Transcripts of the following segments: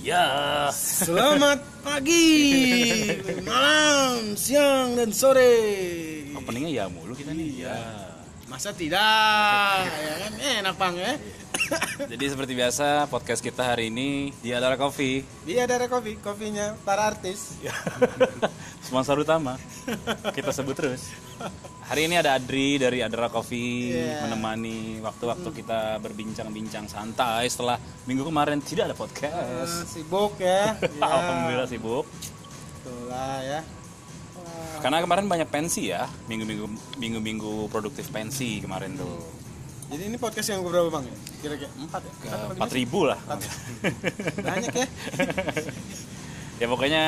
Ya, Selamat pagi, malam, siang, dan sore. openingnya ya mulu kita nih. Ya. Masa tidak? ya kan enak bang ya. Jadi seperti biasa podcast kita hari ini di Adara Coffee Dia ada kopi, kopinya para artis. sponsor utama. Kita sebut terus. Hari ini ada Adri dari Adara Coffee Iya. menemani waktu-waktu kita berbincang-bincang santai setelah minggu kemarin tidak ada Eh, podcast. sibuk ya. ya. Alhamdulillah sibuk. Itulah ya. Karena kemarin banyak pensi ya, minggu-minggu minggu-minggu produktif pensi kemarin tuh. Jadi ini podcast yang berapa bang? ya? Kira-kira empat ya? Ke Empat ribu lah. Banyak ya. ya pokoknya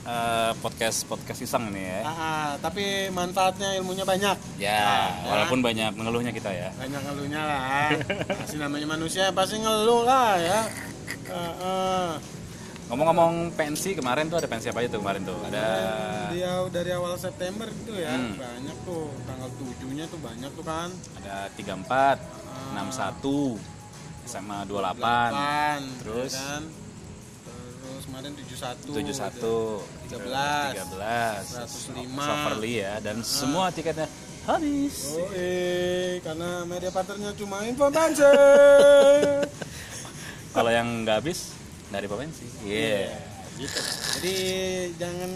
eh, podcast podcast iseng ini ya. Ah, tapi manfaatnya ilmunya banyak. Ya, Ah, walaupun banyak mengeluhnya kita ya. banyak ngeluhnya lah pasti namanya manusia pasti ngeluh lah ya Ah, ah. Ngomong-ngomong pensi kemarin tuh ada pensi apa aja tuh kemarin tuh? Ada dia dari awal September gitu ya Hmm. banyak tuh tanggal 7 nya tuh banyak tuh kan ada 34, 61, SMA 28, 8 Terus? ya kan? terus kemarin 71 71, 13, 13, 105. Soferly ya dan semua tiketnya habis. Oh, eh, karena media partnernya cuma informasi. Kalau yang nggak habis dari pensi. Iya. gitu. Jadi jangan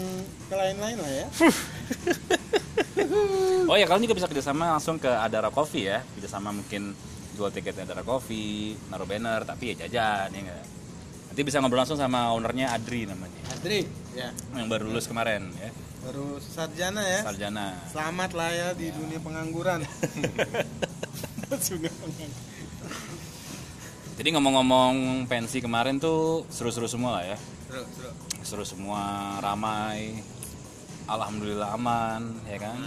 ke lain-lain lah ya. Oh ya kalian juga bisa kerjasama langsung ke Adara Coffee ya kerjasama mungkin jual tiketnya Adara Coffee naruh banner tapi ya jajan ya nggak nanti bisa ngobrol langsung sama ownernya Adri namanya Adri, ya yang baru lulus kemarin ya baru sarjana ya. sarjana Selamat lah ya di dunia pengangguran. Dunia pengangguran. Jadi ngomong-ngomong pensi kemarin tuh seru-seru semua lah ya. Seru, seru. seru semua ramai alhamdulillah aman ya kan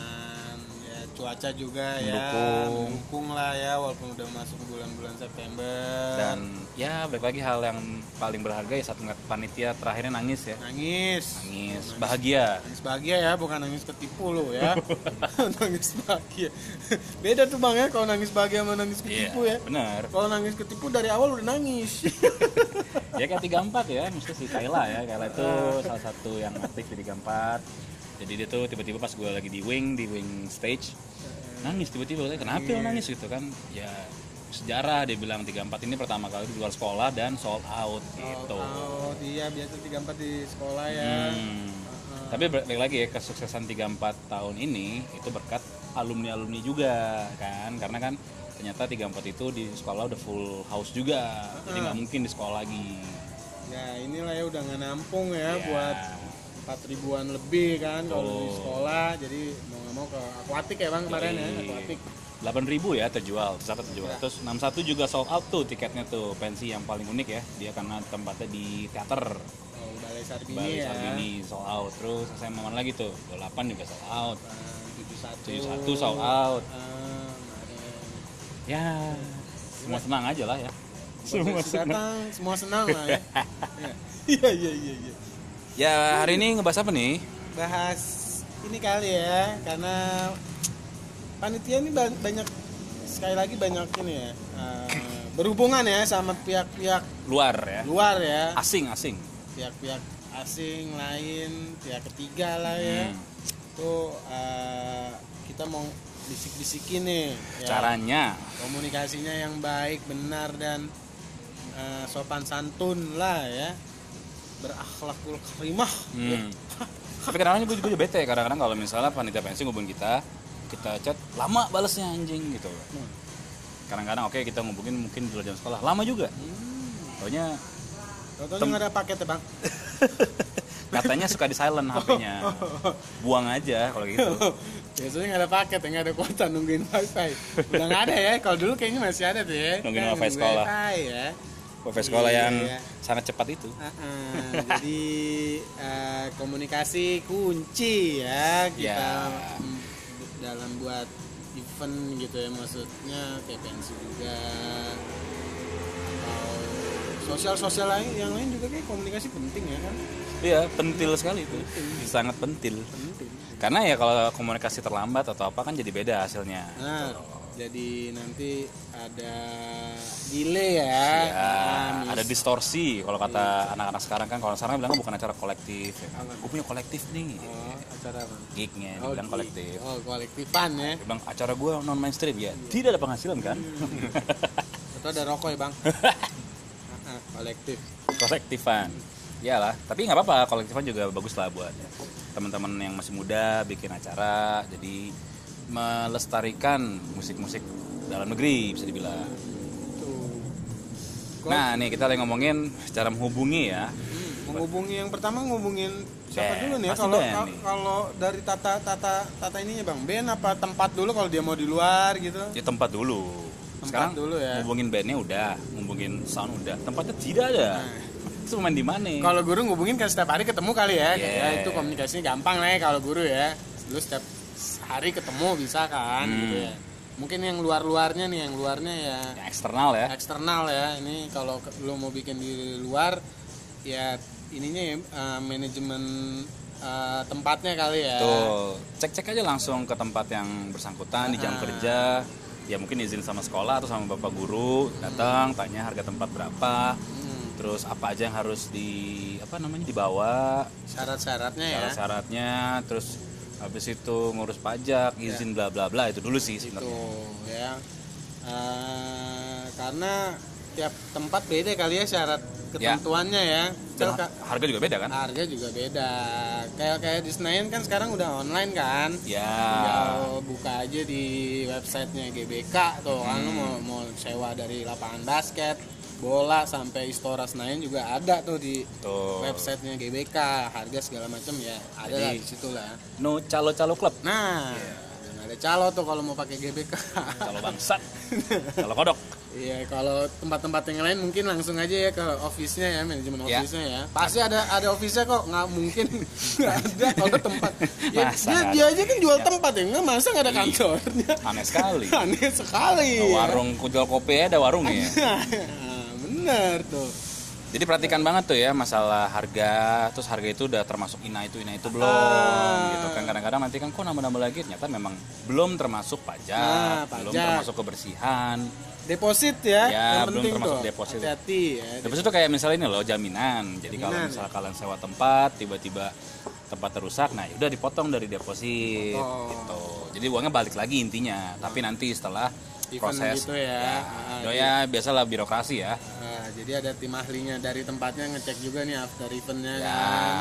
cuaca juga ya Mendukung. mendukung lah ya walaupun udah masuk bulan-bulan September. dan ya balik lagi hal yang paling berharga ya saat ngeliat panitia terakhirnya nangis ya nangis. nangis bahagia Nangis bahagia ya, bukan nangis ketipu lo ya. nangis bahagia. Beda tuh Bang ya kalau nangis bahagia sama nangis iya ketipu ya. benar Kalau nangis ketipu dari awal udah nangis. ya kayak 34 ya mesti si Kayla ya Kayla itu salah satu yang aktif di 34 jadi dia tuh tiba-tiba pas gue lagi di wing di wing stage nangis tiba-tiba. Kenapa lo nangis? Gitu kan. Ya sejarah dia bilang 34 ini pertama kali di luar sekolah dan sold out gitu. Oh, dia biasa 34 di sekolah ya. Hmm. tapi balik lagi ya kesuksesan 34 tahun ini itu berkat alumni-alumni juga kan. Karena kan ternyata 34 itu di sekolah udah full house juga. Jadi nggak mungkin di sekolah lagi. Ya inilah ya udah nggak nampung ya Ya. buat empat ribuan lebih kan kalau di Betul. sekolah jadi mau nggak mau ke akuatik ya bang kemarin ya akuatik 8000 ya terjual, tercatat terjual. Terus 61 juga sold out tuh tiketnya tuh pensi yang paling unik ya. Dia karena tempatnya di teater oh, balai sarbini Bali ya Sarbini sold out. Terus saya mana lagi tuh? 28 juga sold out. tujuh satu 71 sold out. Ah, Ya, semua senang aja lah ya. semua datang semua senang lah ya iya iya iya iya Ya, hari ini ngebahas apa nih? bahas ini kali ya karena panitia ini ba- banyak sekali lagi banyak ini ya eh, berhubungan ya sama pihak-pihak Luar ya. luar ya Asing, asing. pihak-pihak asing lain pihak ketiga lah ya Hmm. tuh eh, kita mau bisik-bisikin nih ya, Caranya komunikasinya yang baik benar dan eh, sopan santun lah ya berakhlakul karimah Hmm. Tapi kadang-kadang gue juga bete kadang-kadang kalau misalnya panitia pensi ngubungin kita, kita chat lama balesnya anjing gitu. Hmm. Kadang-kadang oke kita ngubungin mungkin di luar jam sekolah, lama juga. Pokoknya Tau-tau nggak ada paket ya bang katanya suka di silent HP-nya. Buang aja kalau gitu. biasanya nggak ada paket ya nggak ada kuota nungguin wifi udah nggak ada ya kalau dulu kayaknya masih ada tuh ya Nungguin Kan, wifi sekolah. wifi ya Wifi sekolah yang Iya. sangat cepat itu. Ah, jadi eh, komunikasi kunci ya kita Ya. mm, dalam buat event gitu ya maksudnya kayak pensi juga atau sosial sosial lain yang lain juga kayak komunikasi penting ya kan Iya, pentil sekali itu. Sangat pentil. penting Karena ya kalau komunikasi terlambat atau apa kan jadi beda hasilnya. nah Jadi nanti ada delay ya. Ya, Nah, ada distorsi. Kalau kata anak-anak sekarang kan kalau sekarang bilang bukan acara kolektif ya. gue punya kolektif nih. Oh, acara apa? gignya Oh, dibilang di- kolektif. Oh, kolektifan ya. dia bilang acara gue non mainstream ya tidak ada penghasilan kan? Atau ada rokok ya, Bang? Ah, ah, kolektif. kolektifan. Iyalah, tapi nggak apa-apa. Kolektifan juga bagus lah buat teman-teman yang masih muda bikin acara. Jadi melestarikan musik-musik dalam negeri bisa dibilang nah nih kita lagi ngomongin cara menghubungi ya Hmm, menghubungi yang pertama ngubungin siapa Band, dulu nih ya? Kalau nih. kalau dari tata tata tata ininya bang, band apa tempat dulu kalau dia mau di luar gitu? ya tempat dulu Tempat sekarang dulu ya. ngubungin bandnya udah ngubungin sound udah tempatnya tidak ada Nah. itu main di mana Kalau guru ngubungin kan setiap hari ketemu kali ya, Yeah. ya itu komunikasinya gampang lah ya kalau guru ya. Lu setiap hari ketemu bisa kan, Hmm. gitu ya. Mungkin yang luar-luarnya nih, yang luarnya ya eksternal ya eksternal ya. Ini kalau lu mau bikin di luar, ya ininya ya eh, manajemen eh, tempatnya kali ya. Tuh, cek-cek aja langsung ke tempat yang bersangkutan di jam Ah. kerja. Ya mungkin izin sama sekolah atau sama bapak guru, datang tanya harga tempat berapa, Hmm, terus apa aja yang harus di apa namanya dibawa, syarat-syaratnya ya. syarat-syaratnya, terus habis itu ngurus pajak, izin bla bla bla itu dulu sih sebenarnya. Tuh ya. Eh, karena tiap tempat beda kali ya syarat ketentuannya ya. Dan Misal ka- harga juga beda kan? harga juga beda. Kayak kayak di Senayan kan sekarang udah online kan. Ya. Tinggal buka aja di websitenya GBK tuh kan Hmm. mau mau sewa dari lapangan basket, bola sampai Istora Senayan juga ada tuh di Tuh. websitenya GBK harga segala macam ya ada Jadi- lah di situ lah. No calo-calo klub, Nah, nggak ada calo tuh kalau mau pakai GBK. calo bangsat, calo kodok. Iya, kalau tempat-tempat yang lain mungkin langsung aja ya ke office-nya ya, manajemen Ya. office-nya ya. Pasti ada ada office-nya kok, nggak mungkin nggak ada kalau tempat. Ya, Masa dia, dia aja kan jual Ya. tempat ya, nggak masa nggak ada Iya. kantornya. Aneh sekali. Aneh sekali. Warung jual kopi ada warungnya ya. Bener tuh. Jadi perhatikan banget tuh ya masalah harga, terus harga itu udah termasuk ina itu ina itu belum, Ah. gitu kan kadang-kadang nanti kan kok nambah-nambah lagi, ternyata memang belum termasuk pajak, Nah, belum pajak. termasuk kebersihan. Deposit ya, Ya, yang belum penting termasuk tuh. deposit. Hati-hati ya. Terus itu kayak misalnya ini loh jaminan. Jadi kalau misalnya kalian sewa tempat, tiba-tiba tempat rusak, nah udah dipotong dari deposit, Oh. gitu. Jadi uangnya balik lagi intinya, tapi nanti setelah proses, gitu ya. ya, Ah, ya, biasalah birokrasi ya. Nah, jadi ada tim ahlinya dari tempatnya ngecek juga nih after eventnya Ya, kan.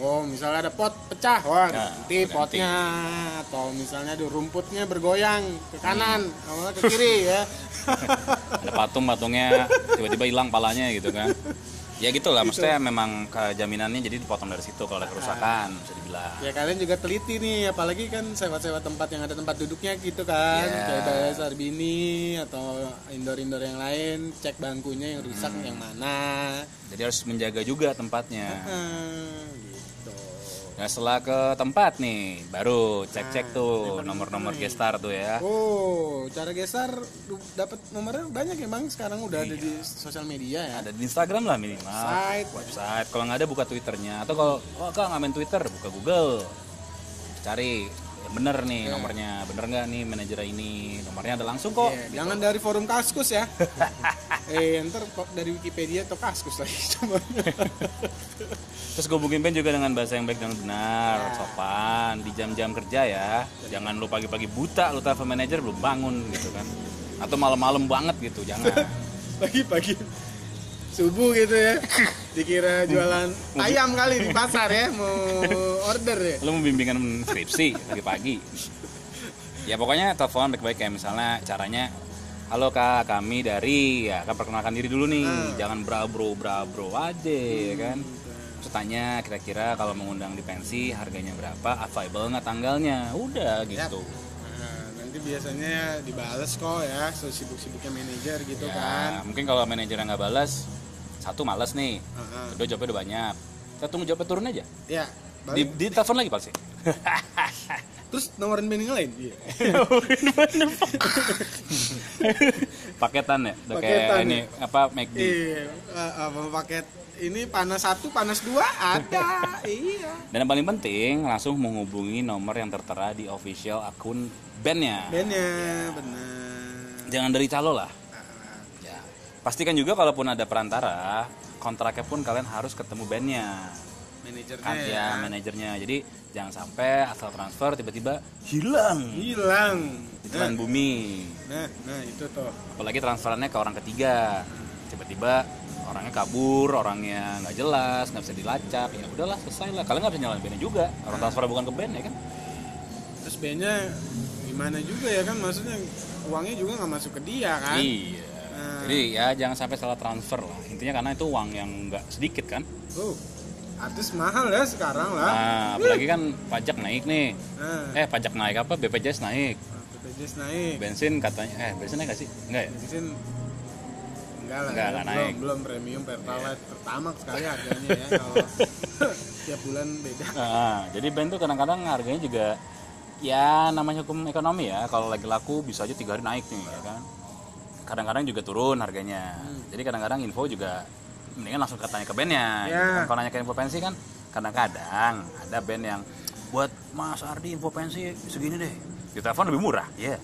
Oh, misalnya ada pot pecah, wah Ya, ganti ganti. potnya. Atau misalnya ada rumputnya bergoyang ke kanan, awalnya ke kiri ya. ada patung-patungnya tiba-tiba hilang palanya gitu kan ya gitulah maksudnya memang kejaminannya jadi dipotong dari situ kalau ada kerusakan bisa dibilang ya kalian juga teliti nih, apalagi kan sewa-sewa tempat yang ada tempat duduknya gitu kan. Ya. Kayak Balai Sarbini atau indoor-indoor yang lain, cek bangkunya yang rusak Hmm. yang mana. jadi harus menjaga juga tempatnya gitu. Nah setelah ke tempat nih baru cek-cek tuh nomor-nomor gestar tuh ya. Oh, cara geser dapat nomornya banyak ya bang. Sekarang udah ada di sosial media ya. ada di Instagram lah minimal. Website. website. Kalau nggak ada buka Twitternya. Atau kalau oh kak nggak main Twitter buka Google. Cari. Bener nih nomornya. Bener nggak nih manajer ini? Nomornya ada langsung kok. Iya, Jangan dari forum Kaskus ya. eh, ntar dari Wikipedia atau Kaskus lagi coba. Terus gue hubungin band juga dengan bahasa yang baik dan benar, sopan, di jam-jam kerja ya. Jangan lu pagi-pagi buta, lu telepon manajer belum bangun gitu kan. Atau malam-malam banget gitu, jangan. Pagi-pagi subuh gitu ya. Dikira jualan ayam kali di pasar ya, mau order ya. lu mau bimbingan skripsi pagi-pagi. Ya pokoknya telepon baik-baik kayak misalnya caranya Halo kak, kami dari ya kan perkenalkan diri dulu nih, jangan bra-bro bra-bro aja ya kan. Terus tanya kira-kira kalau mengundang di pensi harganya berapa, available nggak tanggalnya, udah gitu. Nah, nanti biasanya dibales kok ya, sibuk-sibuknya manajer gitu Ya, kan. mungkin kalau manajernya nggak balas, satu malas nih, Heeh. kedua jawabnya udah banyak. Kita tunggu jawabnya turun aja. Ya, Di, balik. di telepon lagi pasti. terus nomorin band yang lain. Iya. Paketan ya, udah Paketan kayak ya. ini apa McD. Iya, apa paket ini panas satu, panas dua ada. iya. Dan yang paling penting langsung menghubungi nomor yang tertera di official akun bandnya. Bandnya benar. jangan dari calo lah Ah, ya pastikan juga kalaupun ada perantara kontraknya pun kalian harus ketemu bandnya manajernya ya. ya. manajernya. Jadi jangan sampai asal transfer tiba-tiba hilang. Hilang. Di telan bumi. Nah nah itu tuh. Apalagi transferannya ke orang ketiga. Tiba-tiba orangnya kabur orangnya nggak jelas nggak bisa dilacak. Ya udahlah selesai lah. Kalian nggak bisa nyalain bandnya juga. Orang transfer bukan ke band ya kan? Terus bandnya gimana juga ya kan? Maksudnya uangnya juga nggak masuk ke dia kan? Iya. Nah. jadi ya jangan sampai salah transfer lah. Intinya karena itu uang yang nggak sedikit kan? Oh artis mahal ya sekarang lah. Nah apalagi kan pajak naik nih. Nah eh pajak naik apa? BPJS naik. BPJS naik. Bensin katanya eh bensin naik gak sih? Enggak ya? Bensin enggak lah. Enggak, enggak belum naik. belum premium pertalite pertama sekali harganya ya kalau tiap bulan beda. Nah, jadi band tuh kadang-kadang harganya juga ya namanya hukum ekonomi ya. Kalau lagi laku bisa aja tiga hari naik nih ya kan? Kadang-kadang juga turun harganya. Jadi kadang-kadang info juga mendingan langsung katanya ke bandnya. Ya. gitu kan. kalau nanya ke info pensi kan kadang-kadang ada band yang buat Mas Ardi info pensi segini deh. Di telepon lebih murah. Ya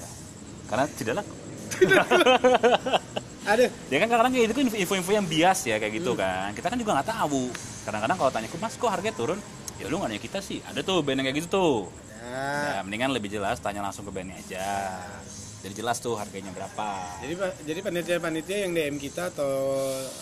karena tidak laku ada ya kan kadang-kadang itu kan info-info yang bias ya kayak gitu kan. Kita kan juga nggak tahu. Kadang-kadang kalau tanya ke mas kok harganya turun? Ya lu nggak nanya kita sih. Ada tuh band yang kayak gitu tuh. Ya ya mendingan lebih jelas tanya langsung ke bandnya aja jadi jelas tuh harganya berapa. Jadi jadi panitia-panitia yang DM kita atau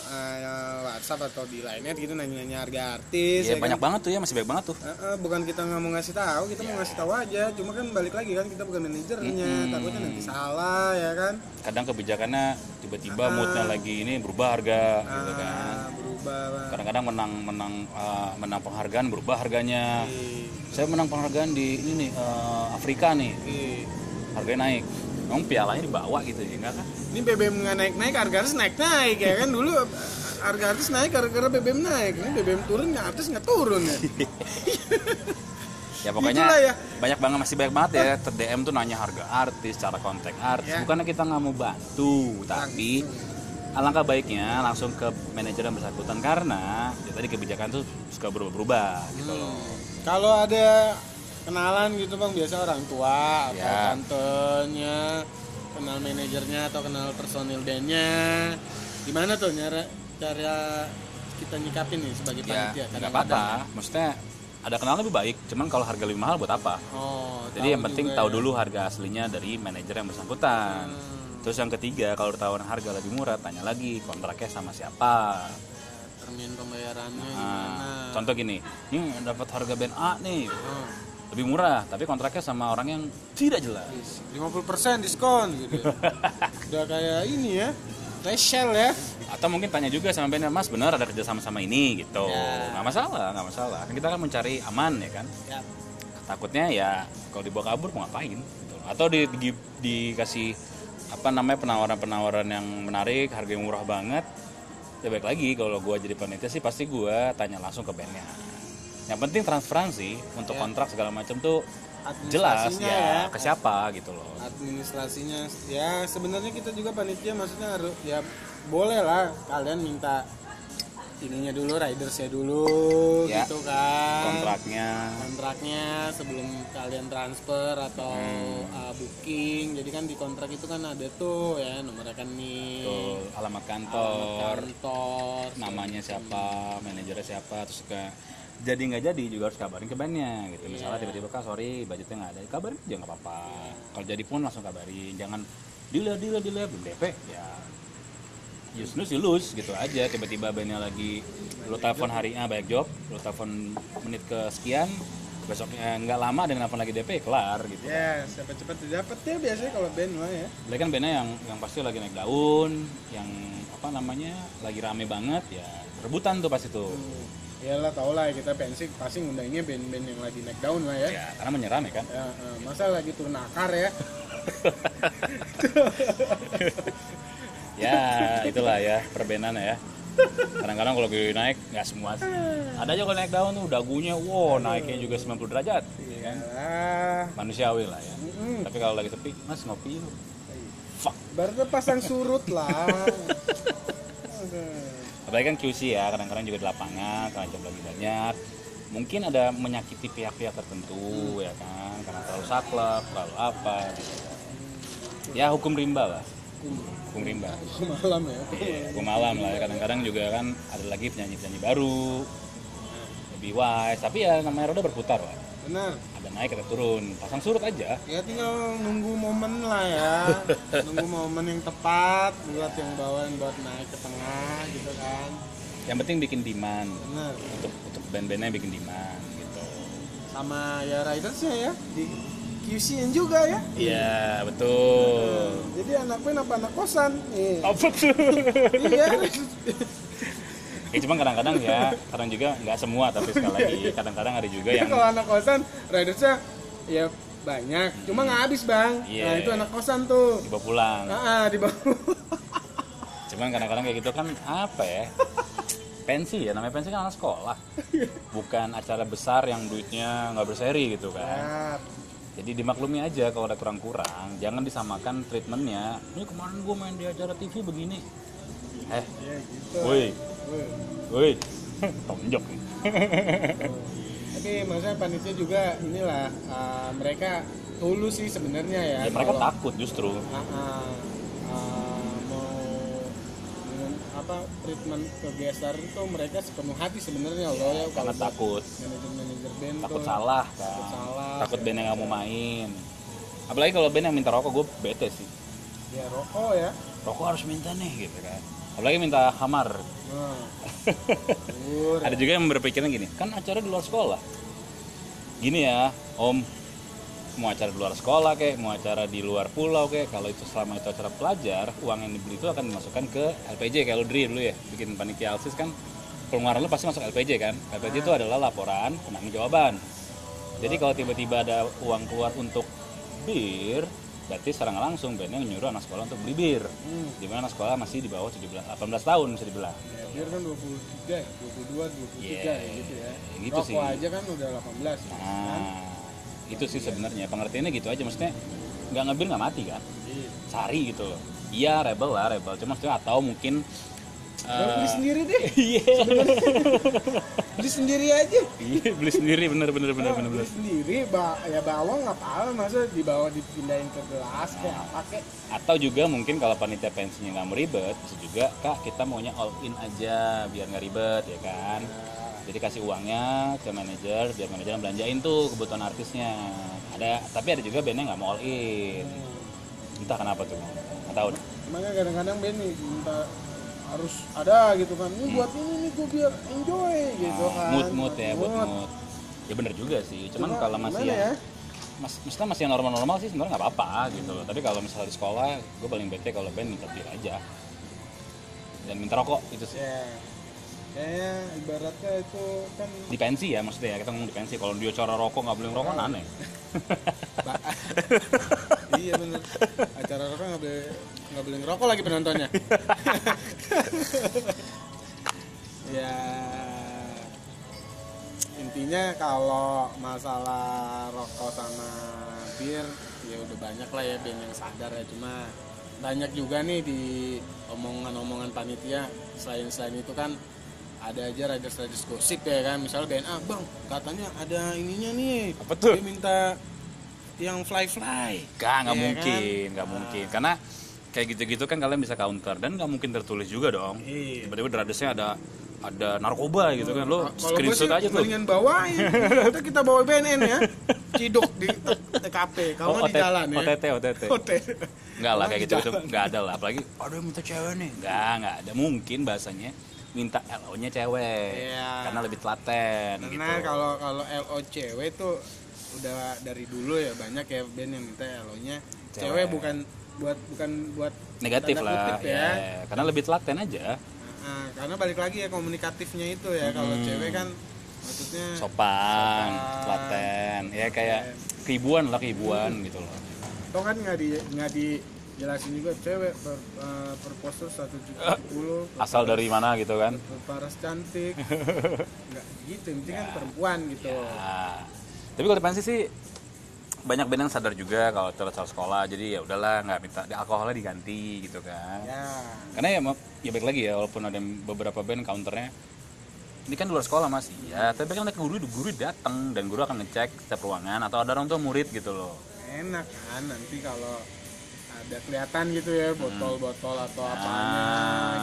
eh, WhatsApp atau di lainnya gitu nanya-nanya harga artis ya, ya banyak kan? banget tuh ya masih banyak banget tuh. Eh, eh, bukan kita nggak mau ngasih tahu kita mau ngasih tahu aja. Cuma kan balik lagi kan kita bukan manajernya. Takutnya nanti salah ya kan? Kadang kebijakannya tiba-tiba moodnya lagi ini berubah harga gitu kan. Ah, berubah Pak. kadang-kadang menang menang eh, menang penghargaan berubah harganya. Ih, saya menang penghargaan di ini nih eh, Afrika nih. Ih. harganya naik Emang pialanya dibawa gitu ya enggak kan ini BBM nggak naik naik harga artis naik naik ya kan? Dulu harga artis naik gara-gara BBM naik. Ini BBM turun nggak artis nggak turun ya. Ya pokoknya Itulah ya. banyak banget masih banyak banget ya. Ter DM tuh nanya harga artis cara kontak artis. Ya. bukannya kita nggak mau bantu tapi alangkah baiknya langsung ke manajer yang bersangkutan. Karena ya tadi kebijakan tuh suka berubah-berubah gitu loh. Kalau ada kenalan gitu bang. Biasa orang tua atau Ya. tantenya kenal manajernya atau kenal personil bandnya. Gimana tuh nyara cara kita nyikapin nih sebagai ya panitia? nggak Kadang-kadang. apa-apa. maksudnya ada kenal lebih baik. Cuman kalau harga lebih mahal buat apa? Oh jadi yang penting tahu ya. dulu harga aslinya dari manajer yang bersangkutan. Hmm. terus yang ketiga kalau ditawarin harga lebih murah tanya lagi kontraknya sama siapa. Termin pembayarannya Nah, gimana? contoh gini, ini dapat harga band A nih, Oh, lebih murah, tapi kontraknya sama orang yang tidak jelas. 50% diskon gitu udah kayak ini ya Rachel ya Atau mungkin tanya juga sama bandnya, Mas benar ada kerja sama sama ini gitu. Ya. Nggak masalah, nggak masalah. Kan kita kan mencari aman ya kan. ya Takutnya ya kalau dibawa kabur mau ngapain? Gitu. Atau di, di- dikasih apa namanya penawaran-penawaran yang menarik, harga yang murah banget. Ya baik lagi kalau gua jadi panitia sih pasti gua tanya langsung ke bandnya. Yang penting transparansi untuk kontrak segala macam tuh jelas ya, ya. ke siapa gitu loh. administrasinya ya sebenarnya kita juga panitia maksudnya harus ya boleh lah kalian minta ininya dulu ridersnya dulu Ya. gitu kan Kontraknya kontraknya sebelum kalian transfer atau Hmm. uh, booking jadi kan di kontrak itu kan ada tuh ya nomor rekening tuh alamat kantor, kantor namanya siapa, manajernya siapa, terus ke jadi nggak jadi juga harus kabarin ke bandnya gitu. Misalnya tiba-tiba kak sorry budgetnya nggak ada, kabarin aja nggak apa-apa. Kalau jadi pun langsung kabarin, jangan dilihat dilihat dilihat belum DP. Ya use lose you lose gitu aja. Tiba-tiba bandnya lagi lu telepon hari A banyak job lu telepon menit ke sekian besoknya nggak lama dengan telepon lagi DP kelar gitu. Ya siapa cepat dapat ya biasanya kalau band mah ya. Berarti kan bandnya yang yang pasti lagi naik daun, yang apa namanya lagi rame banget ya rebutan tuh pasti tuh. Ya lah tau lah kita pensi pasti ngundangnya band-band yang lagi naik daun lah ya Ya karena menyerame kan. Ya, eh, masa lagi turun akar ya Ya itulah ya perbenan ya. Kadang-kadang kalau lagi naik nggak semua sih. Ada aja kalau naik daun tuh dagunya, wow naiknya juga 90 derajat. ya kan? Manusiawi lah ya. mm, Tapi kalau lagi sepi, mas ngopi yuk. Fuck. baru pasang surut lah Aduh. Apalagi kan QC ya, kadang-kadang juga di lapangan, karena jam lagi banyak. Mungkin ada menyakiti pihak-pihak tertentu ya kan, karena terlalu saklek, terlalu apa. Gitu. Ya hukum rimba lah. hukum rimba malam ya Gue malam lah kadang-kadang juga kan ada lagi penyanyi-penyanyi baru lebih wise tapi ya namanya roda berputar lah benar ada naik ada turun. Pasang surut aja. Ya tinggal nunggu momen lah ya. Nunggu momen yang tepat buat yang bawaan buat naik ke tengah gitu kan. Yang penting bikin demand. Benar untuk untuk band-bandnya bikin demand gitu. Sama ya ridersnya ya di QC-in juga ya. Iya betul. Jadi anak band apa anak kosan? Iya. apa tuh? Iya ya cuma kadang-kadang ya kadang juga nggak semua tapi sekali lagi kadang-kadang ada juga yang kalau anak kosan ridersnya ya banyak. Cuma nggak habis bang. Iya. nah itu anak kosan tuh. Dibawa pulang. Ah ah, di bawah cuman kadang-kadang kayak gitu kan apa ya? Pensi ya namanya pensi kan anak sekolah. Bukan acara besar yang duitnya nggak berseri gitu kan. Ah, jadi dimaklumi aja kalau ada kurang-kurang jangan disamakan treatmentnya. Ini kemarin gue main di acara TV begini. Eh ya gitu. woi Woi. tonjok tapi maksudnya panitia juga inilah ah, mereka tulus sih sebenarnya ya. Ya mereka kalau- takut justru. Ah, ah, ah, mau dengan apa treatment ke gestar itu mereka sepenuh hati sebenarnya loh ya karena kalau takut. manajer-manajer band takut tuh. salah takut kan. salah takut band yang nggak mau main. Apalagi kalau band yang minta rokok gue bete sih. Ya rokok ya. Rokok harus minta nih gitu kan apalagi minta hamar nah ada juga yang berpikiran gini kan acara di luar sekolah. Gini ya om mau acara di luar sekolah kayak mau acara di luar pulau kayak kalau itu selama itu acara pelajar uang yang dibeli itu akan dimasukkan ke LPJ kayak lu diri dulu ya bikin panitia alsis kan pengeluaran lu pasti masuk LPJ kan? LPJ itu adalah laporan penanggung jawaban. Jadi kalau tiba-tiba ada uang keluar untuk bir berarti secara langsung bandnya nyuruh anak sekolah untuk beli bir. Hmm. di mana anak sekolah masih di bawah 17 18 tahun bisa dibilang. Ya, biar kan 23 ya 22 23 Iya, ya gitu ya. Gitu rokok sih. aja kan udah 18 ya. Nah, itu sih sebenarnya. Pengertiannya gitu aja maksudnya nggak ngebir nggak mati kan? Iya. cari gitu. Loh iya rebel lah rebel. Cuma maksudnya atau mungkin Udah beli sendiri deh. iya. Beli sendiri aja. Iya beli sendiri bener bener bener bener beli bener. sendiri ba ya bawang nggak apa-apa masa dibawa dipindahin ke gelas kayak apa kayak. Atau juga mungkin kalau panitia pensinya nggak mau ribet bisa juga kak kita maunya all in aja biar nggak ribet ya kan? Jadi kasih uangnya ke manajer biar manajer yang belanjain tuh kebutuhan artisnya. Ada tapi ada juga bandnya nggak mau all in. Entah kenapa tuh. Nggak tahu makanya kadang-kadang nih minta harus ada gitu kan. Ini buat ini nih gue biar enjoy gitu kan. mood mood ya buat mood. ya bener juga sih cuman Cuma kalau masih yang ya? mas, maksudnya masih yang normal-normal sih sebenarnya nggak apa-apa gitu loh. Tapi kalau misalnya di sekolah gue paling bete kalau band minta bir aja. Dan minta rokok itu sih. Ya kayaknya ibaratnya itu kan di pensi ya maksudnya ya kita ngomong di pensi. Kalau dia cara rokok nggak boleh ngerokok kan aneh. Iya bener. Acara rokok nggak boleh nggak boleh ngerokok lagi penontonnya. Ya intinya kalau masalah rokok sama bir ya udah banyak lah ya band yang sadar ya. Cuma banyak juga nih di omongan-omongan panitia. Selain selain itu kan ada aja riders riders gosip ya kan. Misalnya band A bang katanya ada ininya nih. Apa tuh? dia minta yang fly fly Gak, nggak Iya mungkin, kan? nggak mungkin. Karena kayak gitu-gitu kan kalian bisa counter dan nggak mungkin tertulis juga dong. Iya. Tiba-tiba di radesnya ada ada narkoba gitu kan, lo Kalau screenshot aja tuh. mendingan bawain kita kita bawa BNN ya ciduk di TKP kalau nggak di jalan ya OTT, OTT. OTT. Enggak lah Kalau kayak gitu itu jalan. enggak ada lah apalagi ada yang minta cewek nih. Enggak, enggak ada. Mungkin bahasanya minta LO-nya cewek. Iya. Karena lebih telaten Karena gitu. kalau kalau LO cewek tuh udah dari dulu ya banyak ya band yang minta LO-nya Cewek. cewek bukan buat bukan buat negatif lah kutip ya. Karena lebih telaten aja. Nah, karena balik lagi ya komunikatifnya itu ya kalau Hmm. cewek kan maksudnya Sopan, Sopan. telaten. Ya kayak keibuan lah keibuan gitu loh. Toh kan nggak di nggak dijelasin juga cewek per, eh, per poster satu juta sepuluh Asal dari mana gitu kan. paras cantik nggak gitu penting kan perempuan gitu Nah, tapi kalau di pensi sih banyak band yang sadar juga kalau cara sekolah. Jadi ya udahlah nggak minta di alkoholnya diganti gitu kan. Ya. Karena ya ya baik lagi ya walaupun ada beberapa band counternya ini kan luar sekolah masih ya tapi kan ada guru guru datang dan guru akan ngecek setiap ruangan atau ada orang tua murid gitu loh. Enak kan nanti kalau ada kelihatan gitu ya botol-botol atau apanya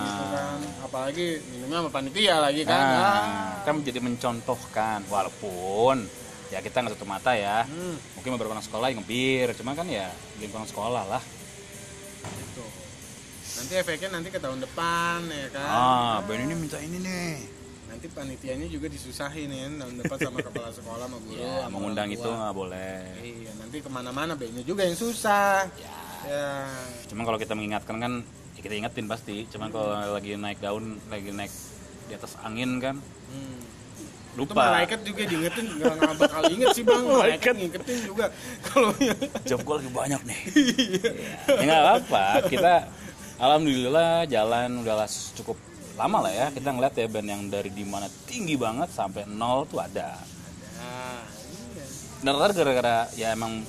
gitu kan. Apalagi minumnya sama panitia lagi kan. Nah, Ah. kan menjadi mencontohkan walaupun ya kita nggak tutup mata ya. Hmm, Mungkin beberapa anak sekolah yang ngebir, cuma kan ya lingkungan sekolah lah. gitu. nanti efeknya nanti ke tahun depan ya kan Ah, Ben ini minta ini nih. nanti panitianya juga disusahin ya tahun depan sama kepala sekolah sama guru Ya, sama mengundang orang itu nggak boleh. iya nanti ke mana-mana bandnya juga yang susah Ya. ya Cuma kalau kita mengingatkan kan, ya kita ingetin pasti. Cuman kalau lagi naik daun, lagi naik di atas angin kan, hmm. Itu lupa. malaikat juga diingetin nggak nggak bakal inget sih bang malaikat ngingetin juga kalau Job gue lagi banyak nih. ya nggak apa-apa. Kita alhamdulillah jalan udah cukup lama lah ya. Kita ngeliat ya band yang dari di mana tinggi banget sampai nol tuh ada. nah, iya. Dan rata gara-gara ya emang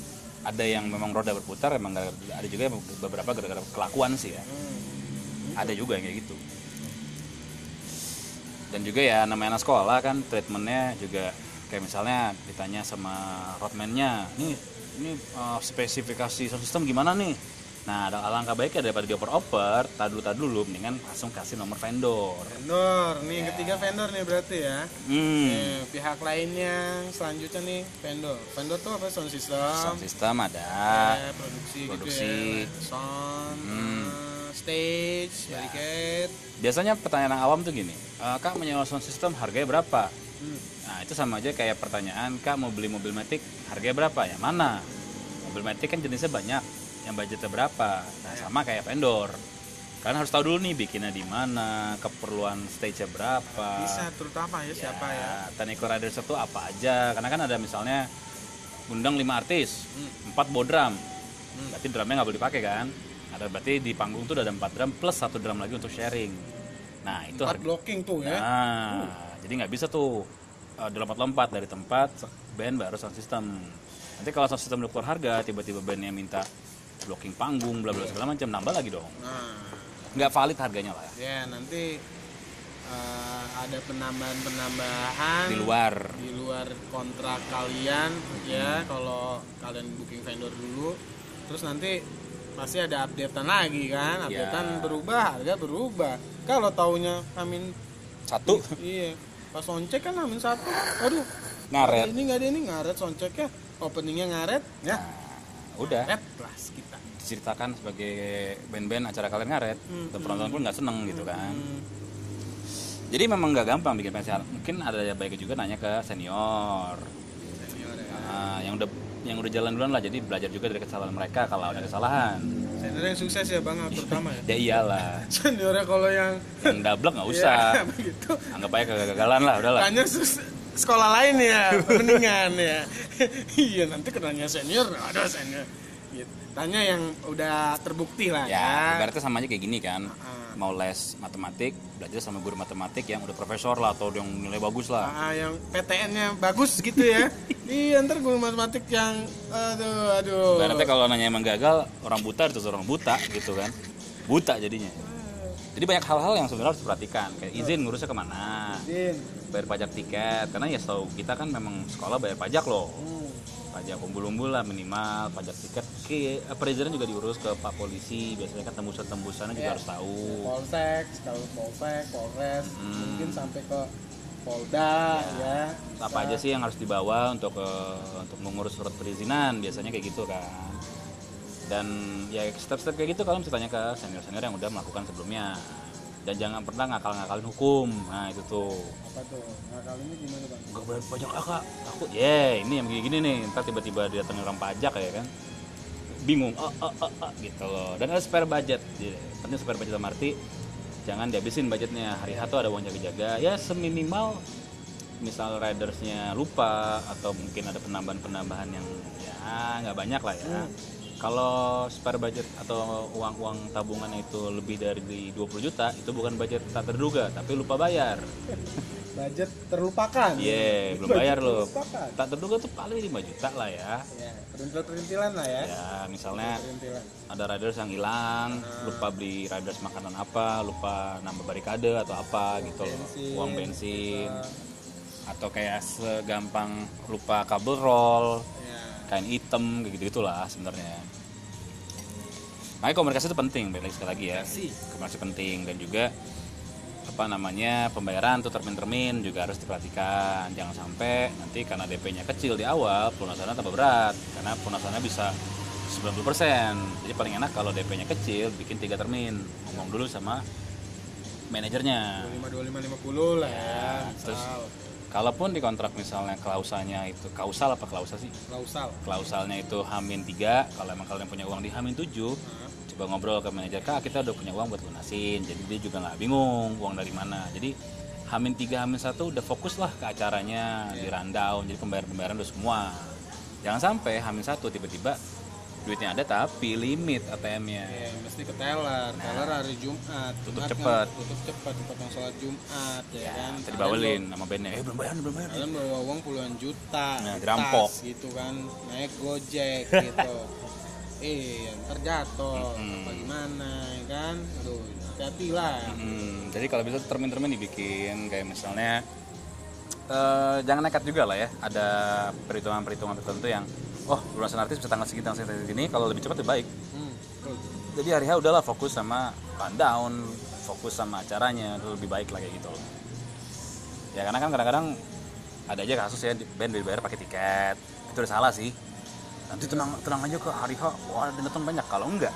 ada yang memang roda berputar, emang ada juga beberapa gara-gara kelakuan sih ya. Hmm. Ada juga yang kayak gitu. Dan juga ya namanya anak sekolah kan treatmentnya juga kayak misalnya ditanya sama roadman-nya, nih ini uh, spesifikasi sound system gimana nih? Nah, ada alangkah baiknya daripada dioper-oper, tadu tadu dulu, mendingan langsung kasih nomor vendor. vendor nih yang ketiga vendor nih berarti ya Hmm, Nih, pihak lainnya selanjutnya nih vendor vendor tuh apa sound system sound system ada, Ya, produksi, Produksi. gitu ya sound Hmm. Stage barricade biasanya pertanyaan awam tuh gini, "Eh, kak menyewa sound system harganya berapa? Hmm. Nah itu sama aja kayak pertanyaan kak mau beli mobil matic harganya berapa? Yang mana? Mobil matic kan jenisnya banyak, yang budgetnya berapa? Nah sama kayak vendor, kalian harus tahu dulu nih bikinnya di mana, keperluan stage-nya berapa. bisa terutama ya siapa ya Technical Riders itu apa aja? Karena kan ada misalnya undang 5 artis, Hmm. 4 bawa drum, berarti drumnya nggak boleh dipakai kan? Ada berarti di panggung tuh udah ada 4 drum plus satu drum lagi untuk sharing. Nah itu empat blocking tuh ya Nah, jadi nggak bisa tuh uh, lompat-lompat dari tempat band baru sound system. Nanti kalau sound system udah harga, tiba-tiba bandnya minta blocking panggung, bla bla segala macam, nambah lagi dong. nah Nggak valid harganya lah ya. ya nanti eh, ada penambahan-penambahan Di luar. di luar kontrak kalian ya kalau kalian booking vendor dulu terus nanti pasti ada updatean lagi kan? Ya. updatean berubah harga berubah. Kalau taunya amin Satu. Iya. Pas soncek kan amin satu. Aduh. Ngaret. ini nggak ada ini ngaret sonceknya openingnya ngaret ya. Udah. Ngaret kelas kita. Diceritakan sebagai band-band acara kalian ngaret. Dan penonton pun nggak seneng gitu kan. Hmm, Jadi memang nggak gampang bikin pensiun. Mungkin ada yang baiknya juga nanya ke senior. senior ya. Nah, yang udah yang udah jalan duluan lah. Jadi belajar juga dari kesalahan mereka kalau ada kesalahan. Senior yang sukses ya bang terutama ya? Ya iyalah. Seniornya kalau yang yang double nggak usah. Ya, begitu. Anggap aja kegagalan lah udahlah. Tanya sekolah lain ya mendingan ya. Iya nanti kenanya senior ada senior gitu. tanya yang udah terbukti lah ya, ya ibaratnya sama aja kayak gini kan? Ah. mau les matematik belajar sama guru matematik yang udah profesor lah atau yang nilai bagus lah. Ah, yang PTN-nya bagus gitu ya. Iya ntar guru matematik yang aduh aduh. Ibaratnya kalau nanya emang gagal orang buta itu orang buta gitu kan? Buta jadinya. Jadi banyak hal-hal yang sebenarnya harus diperhatikan. Kayak izin ngurusnya ke mana? Din. bayar pajak tiket. Karena ya setahu kita kan memang sekolah bayar pajak loh. Hmm. Pajak umbul-umbul lah minimal pajak tiket. Ke perizinan juga diurus ke pak polisi. Biasanya kan tembusan tembusannya juga Ya. harus tahu. Polsek kalau polsek polres Hmm. mungkin sampai ke polda ya, apa aja sih yang harus dibawa untuk eh, untuk mengurus surat perizinan? Biasanya kayak gitu kan. Dan ya step-step kayak gitu kalau mesti tanya ke senior-senior yang udah melakukan sebelumnya dan jangan pernah ngakal-ngakalin hukum. Nah itu tuh. Apa tuh? Kali ini gimana bang? Nggak bayar pajak ah kak. Takut. Ya ini yang gini-gini nih. Ntar tiba-tiba didatengin orang pajak ya kan? Bingung. Ah, ah, ah, ah, gitu loh. Dan ada spare budget. Jadi, penting spare budget dalam arti. Jangan dihabisin budgetnya. Hari tuh ada uang jaga-jaga. Ya seminimal misal ridersnya lupa atau mungkin ada penambahan-penambahan yang ya nggak banyak lah ya kalau spare budget atau uang-uang tabungannya itu lebih dari 20 juta itu bukan budget tak terduga tapi lupa bayar budget terlupakan Iya, belum Budget bayar loh. Tak terduga tuh paling 5 juta lah ya. ya perintil-perintilan lah ya Ya, misalnya perintilan ada riders yang hilang, lupa beli riders makanan apa, lupa nambah barikade atau apa gitu loh. Bensin. Uang bensin. Atau kayak segampang lupa kabel roll, kain hitam gitu itulah sebenarnya. makanya komunikasi itu penting balik lagi sekali lagi ya Komunikasi. penting dan juga apa namanya pembayaran tuh termin-termin juga harus diperhatikan jangan sampai nanti karena DP-nya kecil di awal pelunasannya tambah berat karena pelunasannya bisa 90% jadi paling enak kalau DP-nya kecil bikin tiga termin ngomong dulu sama manajernya 25 25 50 lah ya. terus Kausal. Kalaupun di kontrak misalnya klausalnya itu kausal apa klausa sih? Klausal. klausalnya itu hamin 3 kalau emang kalian punya uang di hamin 7 Nah, coba ngobrol ke manajer kak kita udah punya uang buat lunasin jadi dia juga nggak bingung uang dari mana. Jadi hamin 3 hamin 1 udah fokus lah ke acaranya di rundown jadi pembayaran pembayaran udah semua. Jangan sampai hamin 1 tiba-tiba duitnya ada tapi limit ATM-nya Ya, mesti ke teller. Teller hari Jumat. Tutup Jumat cepet. kan Tutup cepat dipotong sholat Jumat ya, kan. tadi bawelin sama bandnya eh belum bayar belum bayar Kalian bawa uang puluhan juta. Nah, di dirampok. gitu kan. Naik Gojek gitu. eh, ntar jatuh. Mm-mm. Apa gimana ya kan? Aduh, hati lah. Hmm, jadi kalau bisa termin-termin dibikin kayak misalnya eh, jangan nekat juga lah ya. Ada perhitungan-perhitungan tertentu yang oh lunasan artis bisa tanggal segitu tanggal segitu gini kalau lebih cepat lebih baik. Hmm. Jadi hari H udahlah fokus sama rundown, fokus sama acaranya itu lebih baik lah kayak gitu. Ya karena kan kadang-kadang ada aja kasus ya band dibayar pakai tiket itu udah salah sih. Nanti tenang tenang aja ke hari H, wah ada datang banyak. Kalau enggak,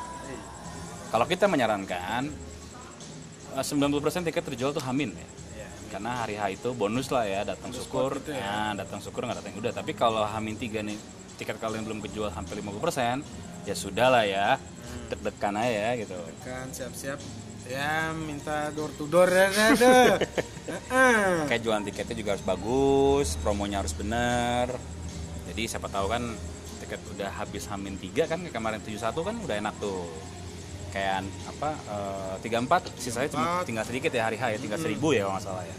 kalau kita menyarankan eh, 90% tiket terjual tuh hamin ya Iya. karena hari H itu bonus lah ya datang syukur gitu ya. nah datang syukur nggak datang udah tapi kalau Hamin 3 nih tiket kalian belum kejual hampir 50% ya sudah lah ya Hmm. deg-degan aja ya gitu Kan siap-siap ya minta door to door ya. Heeh. kayak jualan tiketnya juga harus bagus promonya harus bener jadi siapa tahu kan tiket udah habis Hamin 3 kan kemarin 71 kan udah enak tuh kayak apa eh, 34 sisanya cuma 34. tinggal sedikit ya hari H ya tinggal 1000 ya kalau nggak salah ya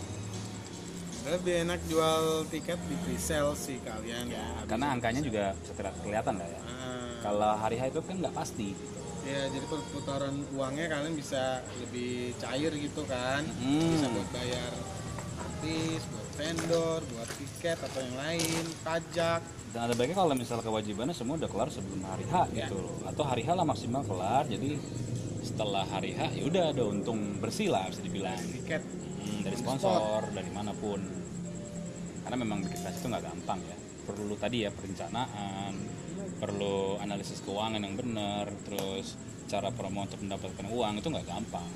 Lebih enak jual tiket di pre-sale sih kalian ya. karena angkanya juga bisa terlihat- kelihatan lah ya Ah, kalau hari H itu kan nggak pasti gitu. ya jadi perputaran uangnya kalian bisa lebih cair gitu kan. Hmm. Bisa buat bayar artis, buat vendor, buat tiket atau yang lain, pajak. dan ada baiknya kalau misalnya kewajibannya semua udah kelar sebelum hari H gitu loh atau hari H lah maksimal kelar jadi setelah hari H ya udah ada untung bersih lah bisa dibilang Tiket Hmm, dari sponsor dari mana pun. Karena memang bikin itu nggak gampang ya. Perlu tadi ya perencanaan perlu analisis keuangan yang benar terus cara promo untuk mendapatkan uang itu nggak gampang.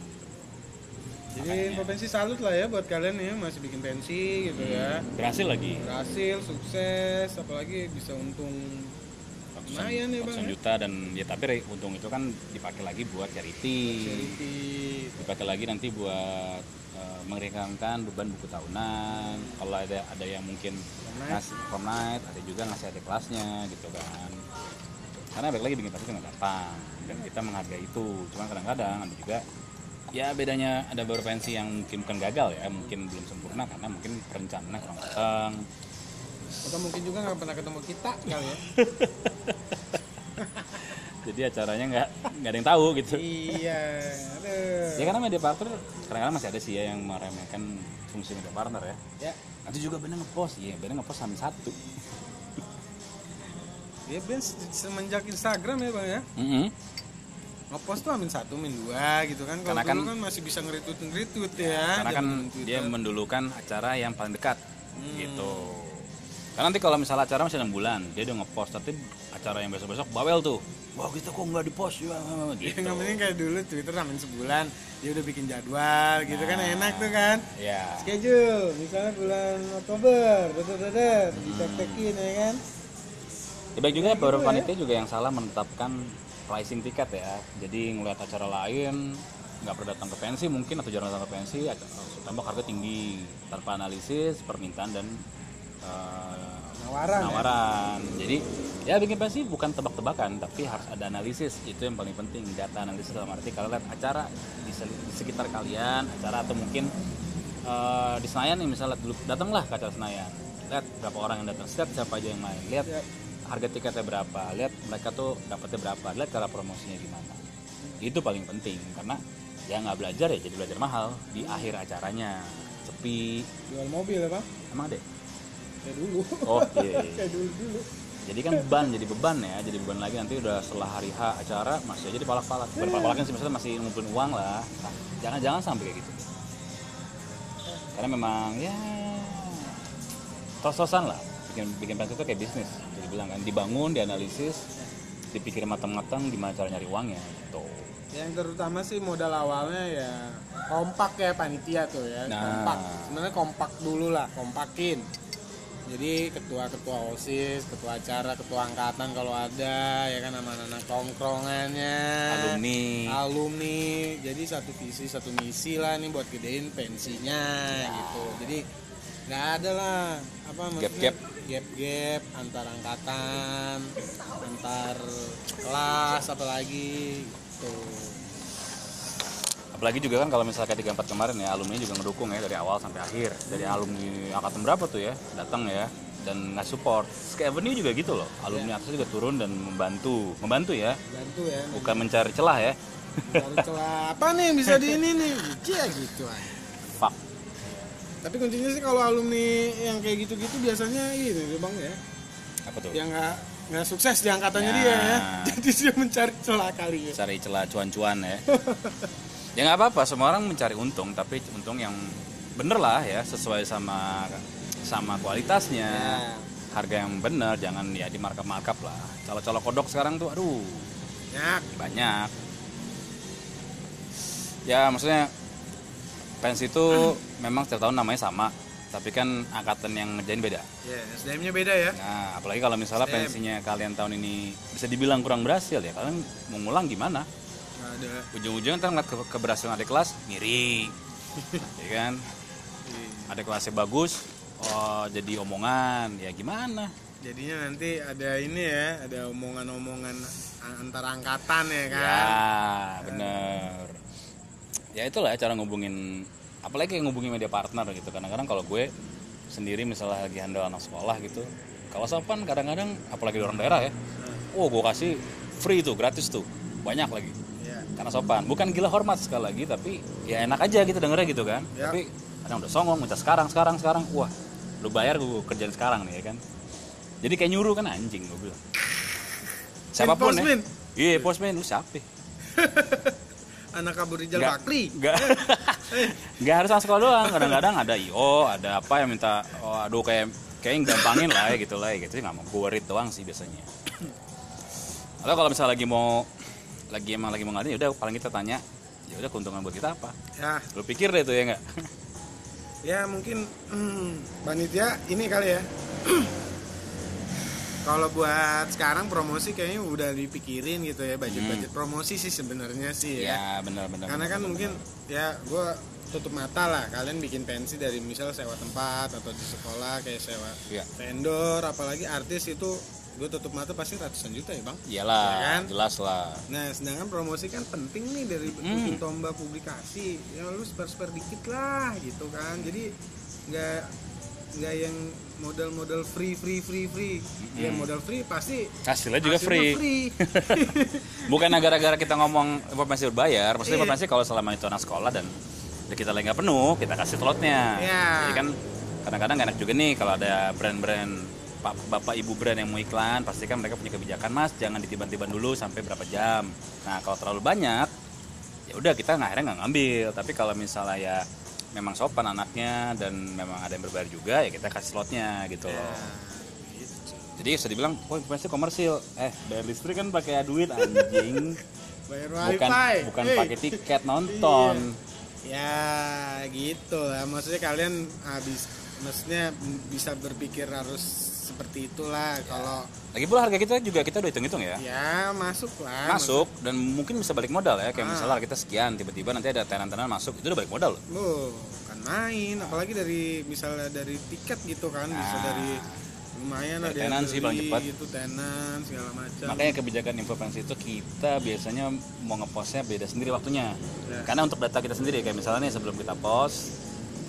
Jadi pensi salut lah ya buat kalian ya masih bikin pensi gitu ya. berhasil lagi. Berhasil, sukses, apalagi bisa untung Lumayan ya, Bang, ratusan ya. juta dan ya tapi untung itu kan dipakai lagi buat charity. Charity. dipakai lagi nanti buat meringankan beban buku tahunan. Kalau ada ada yang mungkin ngasih night ada juga ngasih adik kelasnya gitu kan. Karena balik lagi bikin pasti nggak gampang dan kita menghargai itu. Cuma kadang-kadang ada juga ya bedanya ada beberapa pensi yang mungkin bukan gagal ya mungkin belum sempurna karena mungkin perencanaannya kurang matang. Atau mungkin juga nggak pernah ketemu kita kali ya. jadi acaranya nggak nggak ada yang tahu gitu iya, aduh. ya karena media partner kadang-kadang masih ada sih ya yang meremehkan fungsi media partner ya Ya, nanti juga bener ngepost iya bener ngepost sampai satu dia Ben se- semenjak Instagram ya bang ya. Mm-mm. Ngepost tuh amin satu, amin dua gitu kan. Kalau Karena kan- kan masih bisa nge-retweet nge-retweet ya. karena kan Twitter. dia mendulukan acara yang paling dekat Hmm. gitu karena nanti kalau misalnya acara masih enam bulan dia udah ngepost tapi acara yang besok besok bawel tuh. Wah kita kok nggak di post ya Ya, gitu. Nggak penting kayak dulu Twitter amin sebulan dia udah bikin jadwal gitu kan enak tuh kan. ya Schedule misalnya bulan Oktober, dadah ditek-tekin ya kan. Ya, baik juga beberapa panitia juga yang salah menetapkan pricing tiket ya. Jadi ngeliat acara lain nggak pernah datang ke pensi mungkin atau jarang datang ke pensi, tembak harga tinggi. Tanpa analisis permintaan dan eh, Nawaran ya. penawaran. Jadi ya bikin pensi bukan tebak-tebakan, tapi harus ada analisis. Itu yang paling penting, data analisis dalam arti kalau lihat acara di, sekitar kalian, acara atau mungkin eh, di Senayan nih misalnya dulu datanglah ke acara Senayan. Lihat berapa orang yang datang, lihat siapa aja yang main, lihat Yap. harga tiketnya berapa, lihat mereka tuh dapatnya berapa, lihat cara promosinya gimana. Itu paling penting karena ya nggak belajar ya jadi belajar mahal di akhir acaranya sepi Jual mobil ya emang deh Kayak dulu. oh iya, iya. Kayak dulu dulu. jadi kan beban jadi beban ya jadi beban lagi nanti udah setelah hari H acara masih aja dipalak-palak. Bukan palak-palakan sih maksudnya masih ngumpulin uang lah. Nah, jangan-jangan sampai kayak gitu. Karena memang ya tos-tosan lah. Bikin bikin pensi itu kayak bisnis jadi bilang kan. Dibangun dianalisis dipikir matang-matang gimana cara nyari uangnya gitu. Yang terutama sih modal awalnya ya kompak ya panitia tuh ya. Nah. kompak. Sebenarnya kompak dulu lah kompakin jadi ketua-ketua osis ketua acara ketua angkatan kalau ada ya kan sama anak tongkrongannya. Alumni. Alumni. Jadi satu visi satu misi lah nih buat gedein pensinya gitu. Jadi nggak ada lah apa maksudnya? Gap-gap. gap-gap antar angkatan antar kelas apalagi gitu apalagi juga kan kalau misalnya kayak 34 kemarin ya alumni juga ngedukung ya dari awal sampai akhir. Dari alumni angkatan berapa tuh ya datang ya dan nggak support. Sk Avenue juga gitu loh alumni atas juga turun dan membantu. Membantu ya. Bantu ya bukan mencari celah ya. Cari celah. Apa nih yang bisa di ini nih? Ya gitu aja. Fuck. Tapi kuncinya sih kalau alumni yang kayak gitu-gitu biasanya ini bang ya. Apa tuh? Yang nggak nggak sukses di angkatannya Nah. dia ya. Jadi dia mencari celah kali ya. Cari celah cuan-cuan ya ya nggak apa-apa. Semua orang mencari untung tapi untung yang bener lah ya sesuai sama sama kualitasnya. Ya. harga yang bener jangan ya di markup markup lah. Calo-calo kodok sekarang tuh aduh. Ya. Banyak. Ya maksudnya pensi itu memang setiap tahun namanya sama tapi kan angkatan yang ngerjain beda. Ya SDM-nya beda ya. Nah apalagi kalau misalnya SDM. pensinya kalian tahun ini bisa dibilang kurang berhasil ya kalian mau ngulang gimana ada. Ujung-ujungnya ntar ngeliat ke keberhasilan adik kelas ngiri ya kan? Iya. adik kelasnya bagus oh jadi omongan. Ya gimana? Jadinya nanti ada ini ya ada omongan-omongan antar angkatan ya kan? Ya bener. Ya itulah cara ngubungin apalagi kayak ngubungin media partner gitu. Kadang-kadang kalau gue sendiri misalnya lagi handle anak sekolah gitu kalau sopan kadang-kadang apalagi di orang daerah ya oh gue kasih free tuh gratis tuh banyak lagi. ya karena sopan. Bukan gila hormat sekali lagi tapi ya enak aja gitu dengernya gitu kan. Ya. tapi kadang udah songong minta sekarang sekarang sekarang. Wah lu bayar gue kerjain sekarang nih ya kan? Jadi kayak nyuruh kan anjing gue bilang. Siapa pun ya. iya postman lu siapa? Anak kabur Rijal Nggak- Bakri. nggak. Nggak harus anak sekolah doang kadang-kadang ada io ada apa yang minta oh, aduh kayak kayak yang gampangin lah ya gitu lah ya gitu. Nggak mau gue doang sih biasanya. Atau kalau misalnya lagi mau lagi emang lagi mau ngadain ya udah paling kita tanya ya udah keuntungan buat kita apa? Ya. Lu pikir deh tuh ya nggak? Ya mungkin hmm, panitia ini kali ya. Kalau buat sekarang promosi kayaknya udah dipikirin gitu ya budget budget promosi sih sebenarnya sih ya. Ya benar-benar karena kan mungkin ya gue tutup mata lah. Kalian bikin pensi dari misal sewa tempat atau di sekolah kayak sewa Iya. vendor apalagi artis itu gue tutup mata pasti ratusan juta ya bang? Iyalah Ya kan? jelas lah. Nah sedangkan promosi kan penting nih dari bikin tomba publikasi. Ya lu spare spare dikit lah gitu kan. Jadi nggak nggak yang modal-modal free free free free. Ya modal free pasti hasilnya juga hasilnya free. bukan gara-gara kita ngomong informasi berbayar maksudnya Iya. informasi kalau selama itu anak sekolah dan kita lagi nggak penuh kita kasih slotnya. Iya. jadi kan kadang-kadang nggak enak juga nih kalau ada brand-brand pak bapak ibu brand yang mau iklan pasti kan mereka punya kebijakan mas. Jangan ditiban-tiban dulu sampai berapa jam. Nah kalau terlalu banyak ya udah kita nggak akhirnya nggak ngambil. Tapi kalau misalnya ya memang sopan anaknya dan memang ada yang berbayar juga ya kita kasih slotnya gitu loh. Jadi bisa dibilang oh informasi komersil. Eh bayar listrik kan pakai duit anjing. Bayar bukan wifi. bukan Hey. pakai tiket nonton. Ya gitu lah. Maksudnya kalian habis maksudnya bisa berpikir harus seperti itulah. Kalau lagi pula harga kita juga kita udah hitung-hitung ya. Ya masuk lah masuk. Dan mungkin bisa balik modal ya. Ah. kayak misalnya kita sekian tiba-tiba nanti ada tenan-tenan masuk itu udah balik modal loh. Oh, kan main. Apalagi dari misalnya dari tiket gitu kan bisa Nah. dari lumayan ada tenan sih paling cepat. gitu tenan segala macam. Makanya kebijakan informasi itu kita biasanya mau ngepostnya beda sendiri waktunya. Ya. karena untuk data kita sendiri kayak misalnya nih sebelum kita post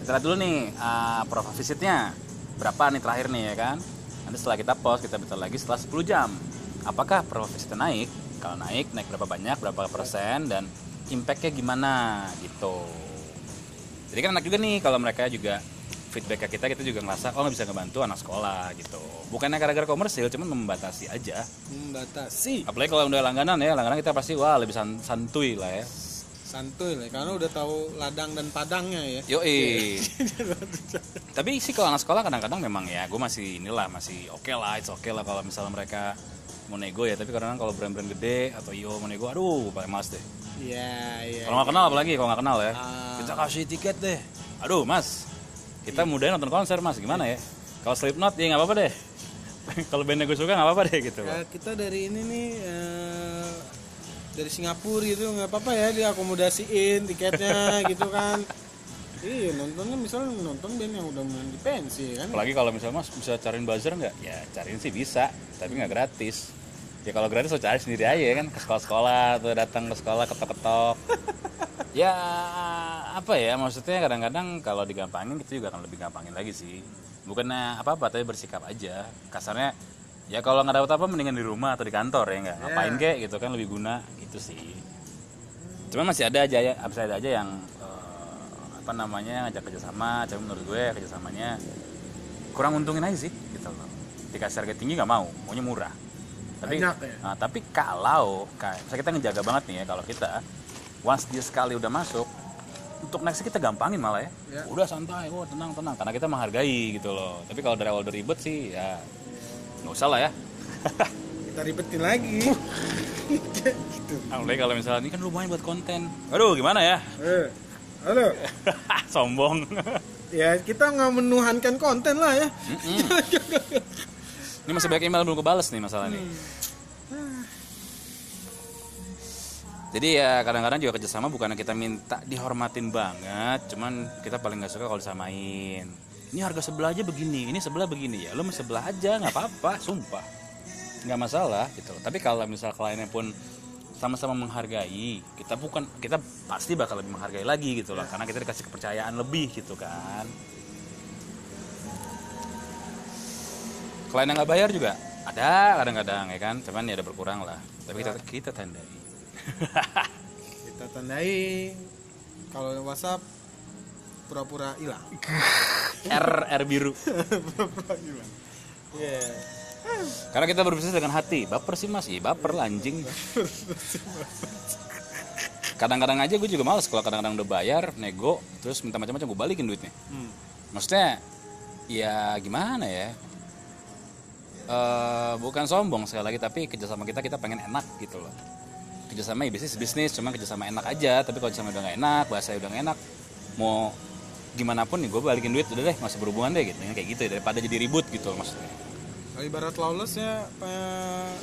kita lihat dulu nih uh, profile visitnya berapa nih terakhir nih ya kan nanti setelah kita post kita bentar lagi setelah 10 jam. Apakah profile visitnya naik? Kalau naik naik berapa banyak berapa persen dan impactnya gimana? Gitu. Jadi kan enak juga nih kalau mereka juga feedback ke kita kita juga ngerasa oh bisa ngebantu anak sekolah gitu. Bukannya gara-gara komersil cuman membatasi aja. Membatasi. Apalagi kalau udah langganan ya langganan kita pasti wah lebih san- santuy lah ya santuy lah karena udah tahu ladang dan padangnya ya Yoi. Tapi sih kalau anak sekolah kadang-kadang memang ya gue masih inilah masih oke lah, it's oke lah kalau misalnya mereka mau nego ya. Tapi kadang-kadang kalau brand-brand gede atau IO mau nego, aduh paling males deh. iya iya Kalau nggak kenal apalagi kalau nggak kenal ya, Ah. kita kasih tiket deh. Aduh mas, kita mudahin nonton konser mas, gimana ya? Kalau Slipknot ya nggak apa-apa deh. kalau bandnya gue suka nggak apa-apa deh gitu. Ya, kita dari ini nih eh, dari Singapura gitu nggak apa-apa ya diakomodasiin tiketnya gitu kan iya nontonnya misalnya nonton band yang udah main di pensi kan Apalagi kalau misalnya mas bisa cariin buzzer nggak? Ya cariin sih bisa, tapi nggak gratis. Ya kalau gratis lo cari sendiri aja kan ke sekolah-sekolah atau datang ke sekolah ketok-ketok. ya apa ya maksudnya kadang-kadang kalau digampangin kita juga akan lebih gampangin lagi sih. Bukannya apa-apa tapi bersikap aja. Kasarnya ya kalau nggak dapat apa mendingan di rumah atau di kantor ya nggak ngapain kek gitu kan lebih guna gitu sih. Cuman masih ada aja ya, masih ada aja yang eh, apa namanya ngajak kerjasama, tapi menurut gue kerjasamanya kurang untungin aja sih gitu loh. Dikasih harga tinggi nggak mau, maunya murah. Tapi Banyak ya? nah, tapi kalau kayak kita ngejaga banget nih ya kalau kita once dia sekali udah masuk untuk next kita gampangin malah ya. Ya. Udah santai, oh tenang tenang karena kita menghargai gitu loh. Tapi kalau dari awal ribet sih ya nggak usah lah ya. kita ribetin lagi gitu Apalagi kalau misalnya ini kan lumayan buat konten. Aduh gimana ya? eh, halo Sombong. ya kita nggak menuhankan konten lah ya Ini masih banyak email belum kebales nih masalah nih. Jadi ya kadang-kadang juga kerjasama bukannya kita minta dihormatin banget, cuman kita paling nggak suka kalau disamain. Ini harga sebelah aja begini, ini sebelah begini ya, lo mau sebelah aja nggak apa-apa, sumpah, nggak masalah gitu. Tapi kalau misal kliennya pun sama-sama menghargai, kita bukan kita pasti bakal lebih menghargai lagi gitu loh, karena kita dikasih kepercayaan lebih gitu kan. Klien yang nggak bayar juga ada kadang-kadang ya kan, cuman ya ada berkurang lah. Tapi kita kita tandai. kita tandai kalau WhatsApp pura-pura hilang R R biru. pura-pura hilang. Karena kita berbisnis dengan hati. Baper sih mas, iya baper lah anjing. Kadang-kadang aja gue juga males kalau kadang-kadang udah bayar, nego, terus minta macam-macam gue balikin duitnya. Hmm. Maksudnya, ya gimana ya? Eh bukan sombong sekali lagi, tapi kerjasama kita kita pengen enak gitu loh. Kerjasama ya bisnis bisnis, cuma kerjasama enak aja. Tapi kalau kerjasama udah gak enak, bahasa udah gak enak, mau gimana pun nih gue balikin duit udah deh, masih berhubungan deh gitu. Kayak gitu ya, daripada jadi ribut gitu maksudnya. Kalau ibarat lawless ya eh,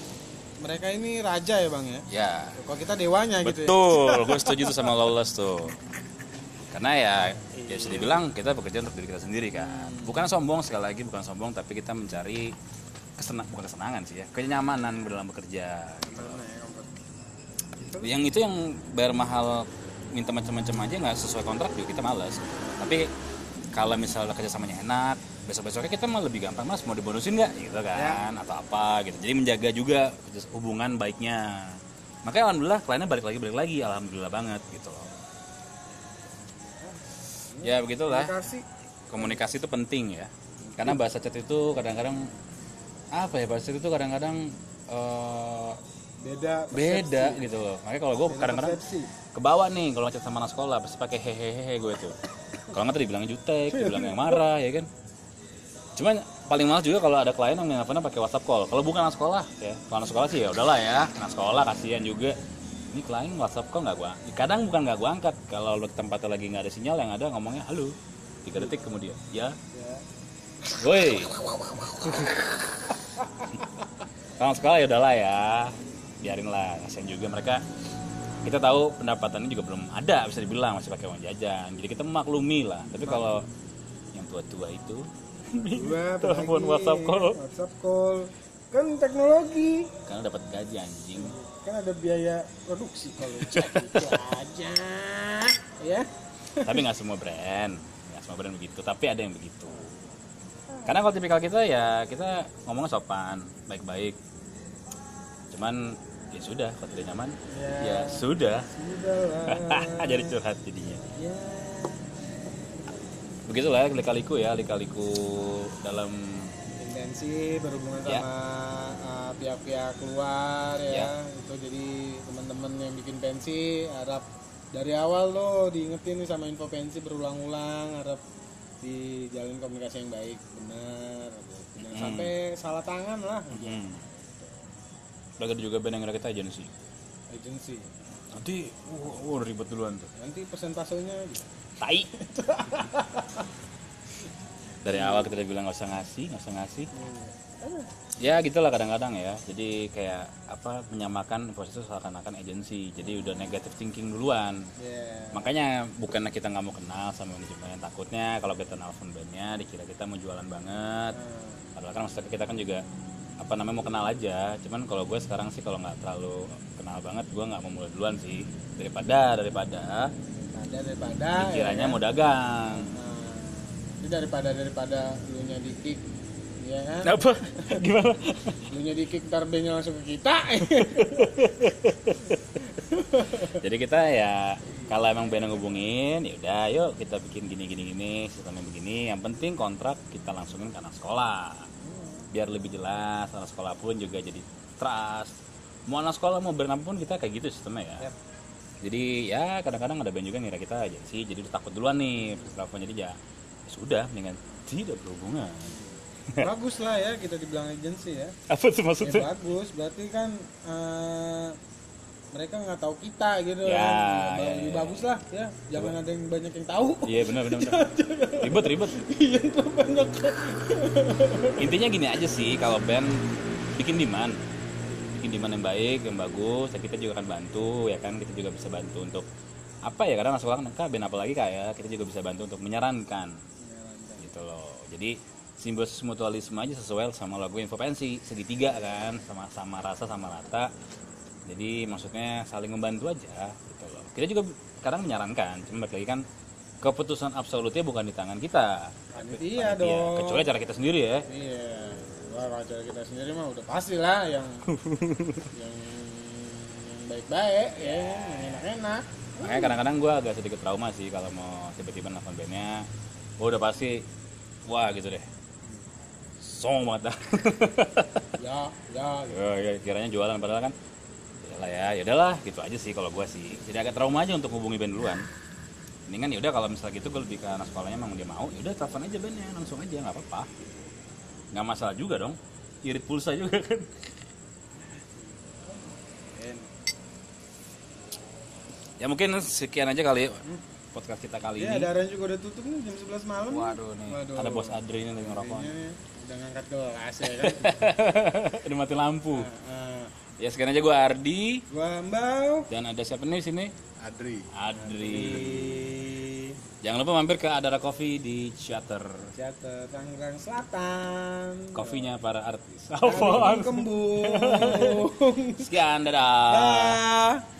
mereka ini raja ya bang ya Ya, kalau kita dewanya gitu ya Betul, gue setuju tuh sama Lawless tuh. Karena ya, ya bisa dibilang kita bekerja untuk diri kita sendiri kan. Bukan sombong sekali lagi, bukan sombong, tapi kita mencari kesenang, bukan kesenangan sih ya, kenyamanan dalam bekerja. gitu. Yang itu yang bayar mahal, minta macam-macam aja nggak sesuai kontrak juga kita malas. Tapi kalau misalnya kerjasamanya enak, besok-besoknya kita mah lebih gampang mas mau dibonusin nggak? Gitu kan atau apa gitu. Jadi menjaga juga hubungan baiknya. Makanya alhamdulillah kliennya balik lagi balik lagi, alhamdulillah banget gitu loh. Ya begitulah. Komunikasi. Itu penting ya. Karena bahasa chat itu kadang-kadang apa ya bahasa chat itu kadang-kadang eh, beda beda gitu loh. Makanya kalau gue kadang-kadang persepsi. ke bawah nih kalau chat sama anak sekolah pasti pakai hehehe gue tuh kalau nggak tuh dibilang jutek dibilang yang marah ya kan? Cuman paling males juga kalau ada klien yang nelfonnya pakai WhatsApp call. Kalau bukan anak sekolah ya. Kalau anak sekolah sih ya udahlah ya anak sekolah kasihan juga. Ini klien WhatsApp call nggak gua kadang bukan nggak gua angkat. Kalau tempatnya lagi nggak ada sinyal yang ada ngomongnya halo. Tiga detik kemudian ya. Ya. woi. Kalau sekolah ya udahlah ya biarin lah kasihan juga mereka kita tahu pendapatannya juga belum ada bisa dibilang masih pakai uang jajan. Jadi kita memaklumi lah. Tapi kalau yang tua-tua itu telepon WhatsApp call. WhatsApp call. Kan teknologi. Karena dapat gaji anjing. Kan ada biaya produksi kalau aja. Ya. Tapi nggak semua brand. Nggak semua brand begitu tapi ada yang begitu. Karena kalau tipikal kita ya kita ngomongnya sopan baik-baik. Cuman ya sudah kalau tidak nyaman Ya. ya sudah jadi curhat jadinya ya begitulah lika-liku ya lika-liku dalam intensi berhubungan Ya. sama uh, pihak-pihak luar ya. Ya. itu jadi teman-teman yang bikin pensi harap dari awal lo diingetin nih sama info pensi berulang-ulang harap dijalin komunikasi yang baik benar jangan Hmm. sampai salah tangan lah hmm. Udah ada juga band yang kita agensi agency. Nanti wah, wah, ribet duluan tuh. Nanti persentasenya gitu. tai. Dari awal kita udah bilang nggak usah ngasih nggak usah ngasih. Ya gitulah kadang-kadang ya. Jadi kayak apa menyamakan proses itu seakan-akan agensi jadi udah negative thinking duluan. Ya makanya bukannya kita nggak mau kenal sama manajemen. Takutnya kalau kita nelfon bandnya dikira kita mau jualan banget. Padahal kan maksudnya kita kan juga apa namanya mau kenal aja. Cuman kalau gue sekarang sih kalau nggak terlalu kenal banget gue nggak mau mulai duluan sih. Daripada daripada ada daripada dikiranya ya, mau dagang. Nah, daripada daripada lu nya di kick ya kan? Apa? Gimana? Lu nya di kick ntar langsung ke kita. Jadi kita ya kalau emang yang ngubungin ya udah yuk kita bikin gini gini gini sistemnya begini. Yang penting kontrak kita langsungin ke anak sekolah biar lebih jelas anak sekolah pun juga jadi trust. Mau anak sekolah mau brand apa pun kita kayak gitu sistemnya ya. Yap. jadi ya kadang-kadang ada band juga ngira kita aja sih jadi udah takut duluan nih telepon jadi ya sudah dengan tidak berhubungan. Bagus lah ya kita dibilang agensi ya. Apa tuh ya maksudnya bagus berarti kan eh, mereka nggak tahu kita gitu. Ya, kan. ya, lebih ya. bagus lah ya. Jangan ada yang banyak yang tahu. Iya benar benar ribet ribet. Iya banyak. Intinya gini aja sih kalau band bikin demand bikin demand yang baik yang bagus ya kita juga akan bantu ya kan? Kita juga bisa bantu untuk apa ya kadang sekolah kan band apalagi kayak kita juga bisa bantu untuk menyarankan. Gitu loh. Jadi simbiosis mutualisme aja sesuai sama lagu info pensi segitiga kan sama sama rasa sama rata jadi maksudnya saling membantu aja gitu loh. Kita juga kadang menyarankan cuma balik lagi kan keputusan absolutnya bukan di tangan kita. Panitia dong. kecuali cara kita sendiri ya. Iya. Wah wajar kita sendiri mah udah pasti lah yang yang baik-baik ya yang enak-enak. Makanya kadang-kadang gue agak sedikit trauma sih kalau mau tiba-tiba nelfon bandnya gue udah pasti wah gitu deh. Song banget dah. Ya ya. Ya, ya, kiranya jualan. Padahal kan ya lah ya. Ya udahlah gitu aja sih kalau gue sih. Jadi agak trauma aja untuk hubungi band duluan. Mendingan ya udah kalau misalnya gitu gue lebih ke anak sekolahnya emang dia mau ya udah telepon aja bandnya langsung aja nggak apa-apa. Nggak masalah juga dong. Irit pulsa juga kan. Ya mungkin sekian aja kali podcast kita kali ya ini. darah juga udah tutup nih jam 11 malam. Waduh nih. Waduh. ada bos Adri ini lagi ngerokok. Udah ngangkat gelas ya kan. Udah mati lampu. Nah, ya sekian aja gue Ardi. Gua Mbau. Dan ada siapa nih sini? Adri. Adri. Jangan lupa mampir ke Adara Coffee di Shutter. Jatuh Tangerang Selatan. Kopinya para artis. Kembung. Sekian, dadah. Dah.